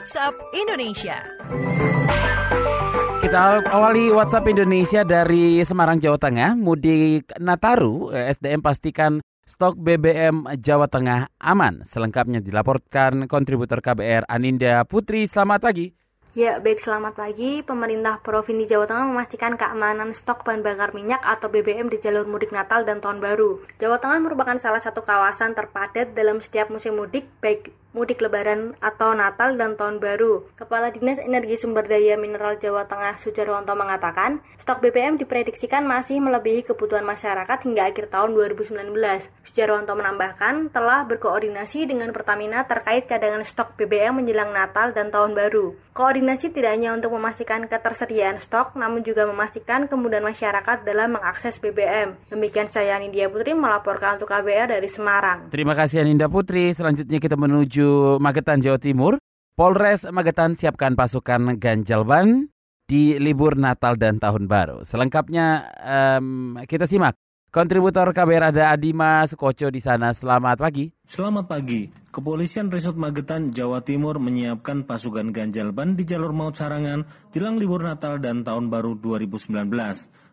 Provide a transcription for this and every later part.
WhatsApp Indonesia. Kita awali WhatsApp Indonesia dari Semarang, Jawa Tengah. Mudik Nataru, eh, SDM pastikan stok BBM Jawa Tengah aman. Selengkapnya dilaporkan kontributor KBR Aninda Putri. Selamat pagi. Ya, baik selamat pagi. Pemerintah Provinsi Jawa Tengah memastikan keamanan stok bahan bakar minyak atau BBM di jalur mudik Natal dan Tahun Baru. Jawa Tengah merupakan salah satu kawasan terpadat dalam setiap musim mudik, baik mudik lebaran atau Natal dan Tahun Baru. Kepala Dinas Energi Sumber Daya Mineral Jawa Tengah Sujarwanto mengatakan, stok BBM diprediksikan masih melebihi kebutuhan masyarakat hingga akhir tahun 2019. Sujarwanto menambahkan telah berkoordinasi dengan Pertamina terkait cadangan stok BBM menjelang Natal dan Tahun Baru. Koordinasi tidak hanya untuk memastikan ketersediaan stok, namun juga memastikan kemudahan masyarakat dalam mengakses BBM. Demikian saya Nindya Putri melaporkan untuk KBR dari Semarang. Terima kasih Aninda Putri. Selanjutnya kita menuju Magetan, Jawa Timur. Polres Magetan siapkan pasukan ganjal ban di libur Natal dan Tahun Baru. Selengkapnya um, kita simak. Kontributor KBR ada Adima Sukoco di sana. Selamat pagi. Selamat pagi. Kepolisian Resort Magetan, Jawa Timur menyiapkan pasukan ganjal ban di jalur Maut Sarangan jelang libur Natal dan Tahun Baru 2019.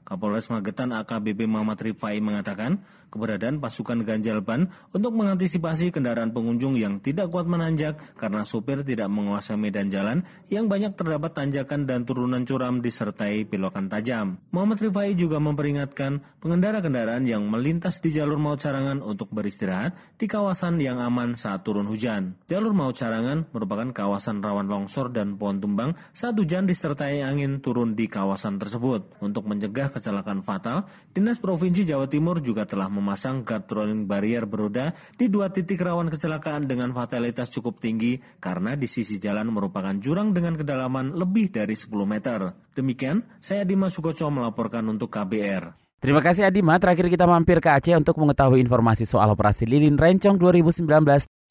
Kapolres Magetan AKBP Muhammad Rifai mengatakan, keberadaan pasukan ganjal ban untuk mengantisipasi kendaraan pengunjung yang tidak kuat menanjak karena sopir tidak menguasai medan jalan yang banyak terdapat tanjakan dan turunan curam disertai belokan tajam. Muhammad Rifai juga memperingatkan pengendara kendaraan yang melintas di jalur Maut Sarangan untuk beristirahat di kawasan yang aman saat turun hujan. Jalur Maut Sarangan merupakan kawasan rawan longsor dan pohon tumbang saat hujan disertai angin turun di kawasan tersebut. Untuk mencegah kecelakaan fatal, Dinas Provinsi Jawa Timur juga telah memasang guard rolling barrier beroda di dua titik rawan kecelakaan dengan fatalitas cukup tinggi karena di sisi jalan merupakan jurang dengan kedalaman lebih dari 10 meter. Demikian, saya Dimas Sukoco melaporkan untuk KBR. Terima kasih Adima. Terakhir kita mampir ke Aceh untuk mengetahui informasi soal operasi Lilin Rencong 2019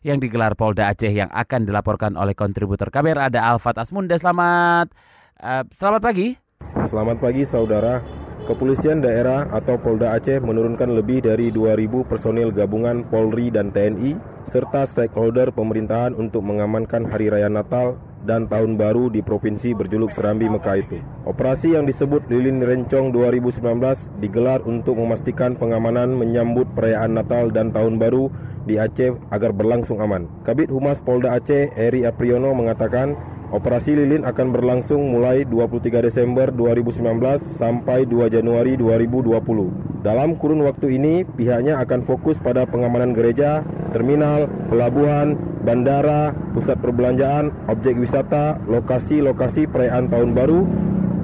yang digelar Polda Aceh yang akan dilaporkan oleh kontributor KBR ada Alfat Asmunda. Selamat uh, selamat pagi. Selamat pagi saudara. Kepolisian daerah atau Polda Aceh menurunkan lebih dari 2.000 personil gabungan Polri dan TNI serta stakeholder pemerintahan untuk mengamankan Hari Raya Natal dan Tahun Baru di Provinsi berjuluk Serambi Mekah itu. Operasi yang disebut Lilin Rencong 2019 digelar untuk memastikan pengamanan menyambut perayaan Natal dan Tahun Baru di Aceh agar berlangsung aman. Kabit Humas Polda Aceh, Eri Apriyono mengatakan Operasi Lilin akan berlangsung mulai 23 Desember 2019 sampai 2 Januari 2020. Dalam kurun waktu ini, pihaknya akan fokus pada pengamanan gereja, terminal, pelabuhan, bandara, pusat perbelanjaan, objek wisata, lokasi-lokasi perayaan Tahun Baru,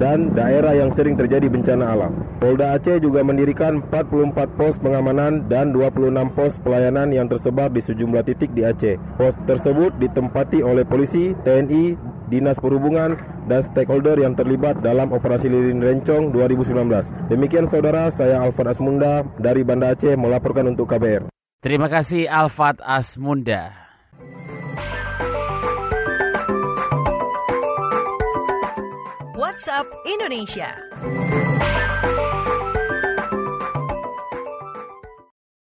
dan daerah yang sering terjadi bencana alam. Polda Aceh juga mendirikan 44 pos pengamanan dan 26 pos pelayanan yang tersebar di sejumlah titik di Aceh. Pos tersebut ditempati oleh polisi, TNI, Dinas Perhubungan, dan stakeholder yang terlibat dalam operasi Lilin Rencong 2019. Demikian saudara, saya Alfred Asmunda dari Banda Aceh melaporkan untuk KBR. Terima kasih Alfat Asmunda. WhatsApp Indonesia.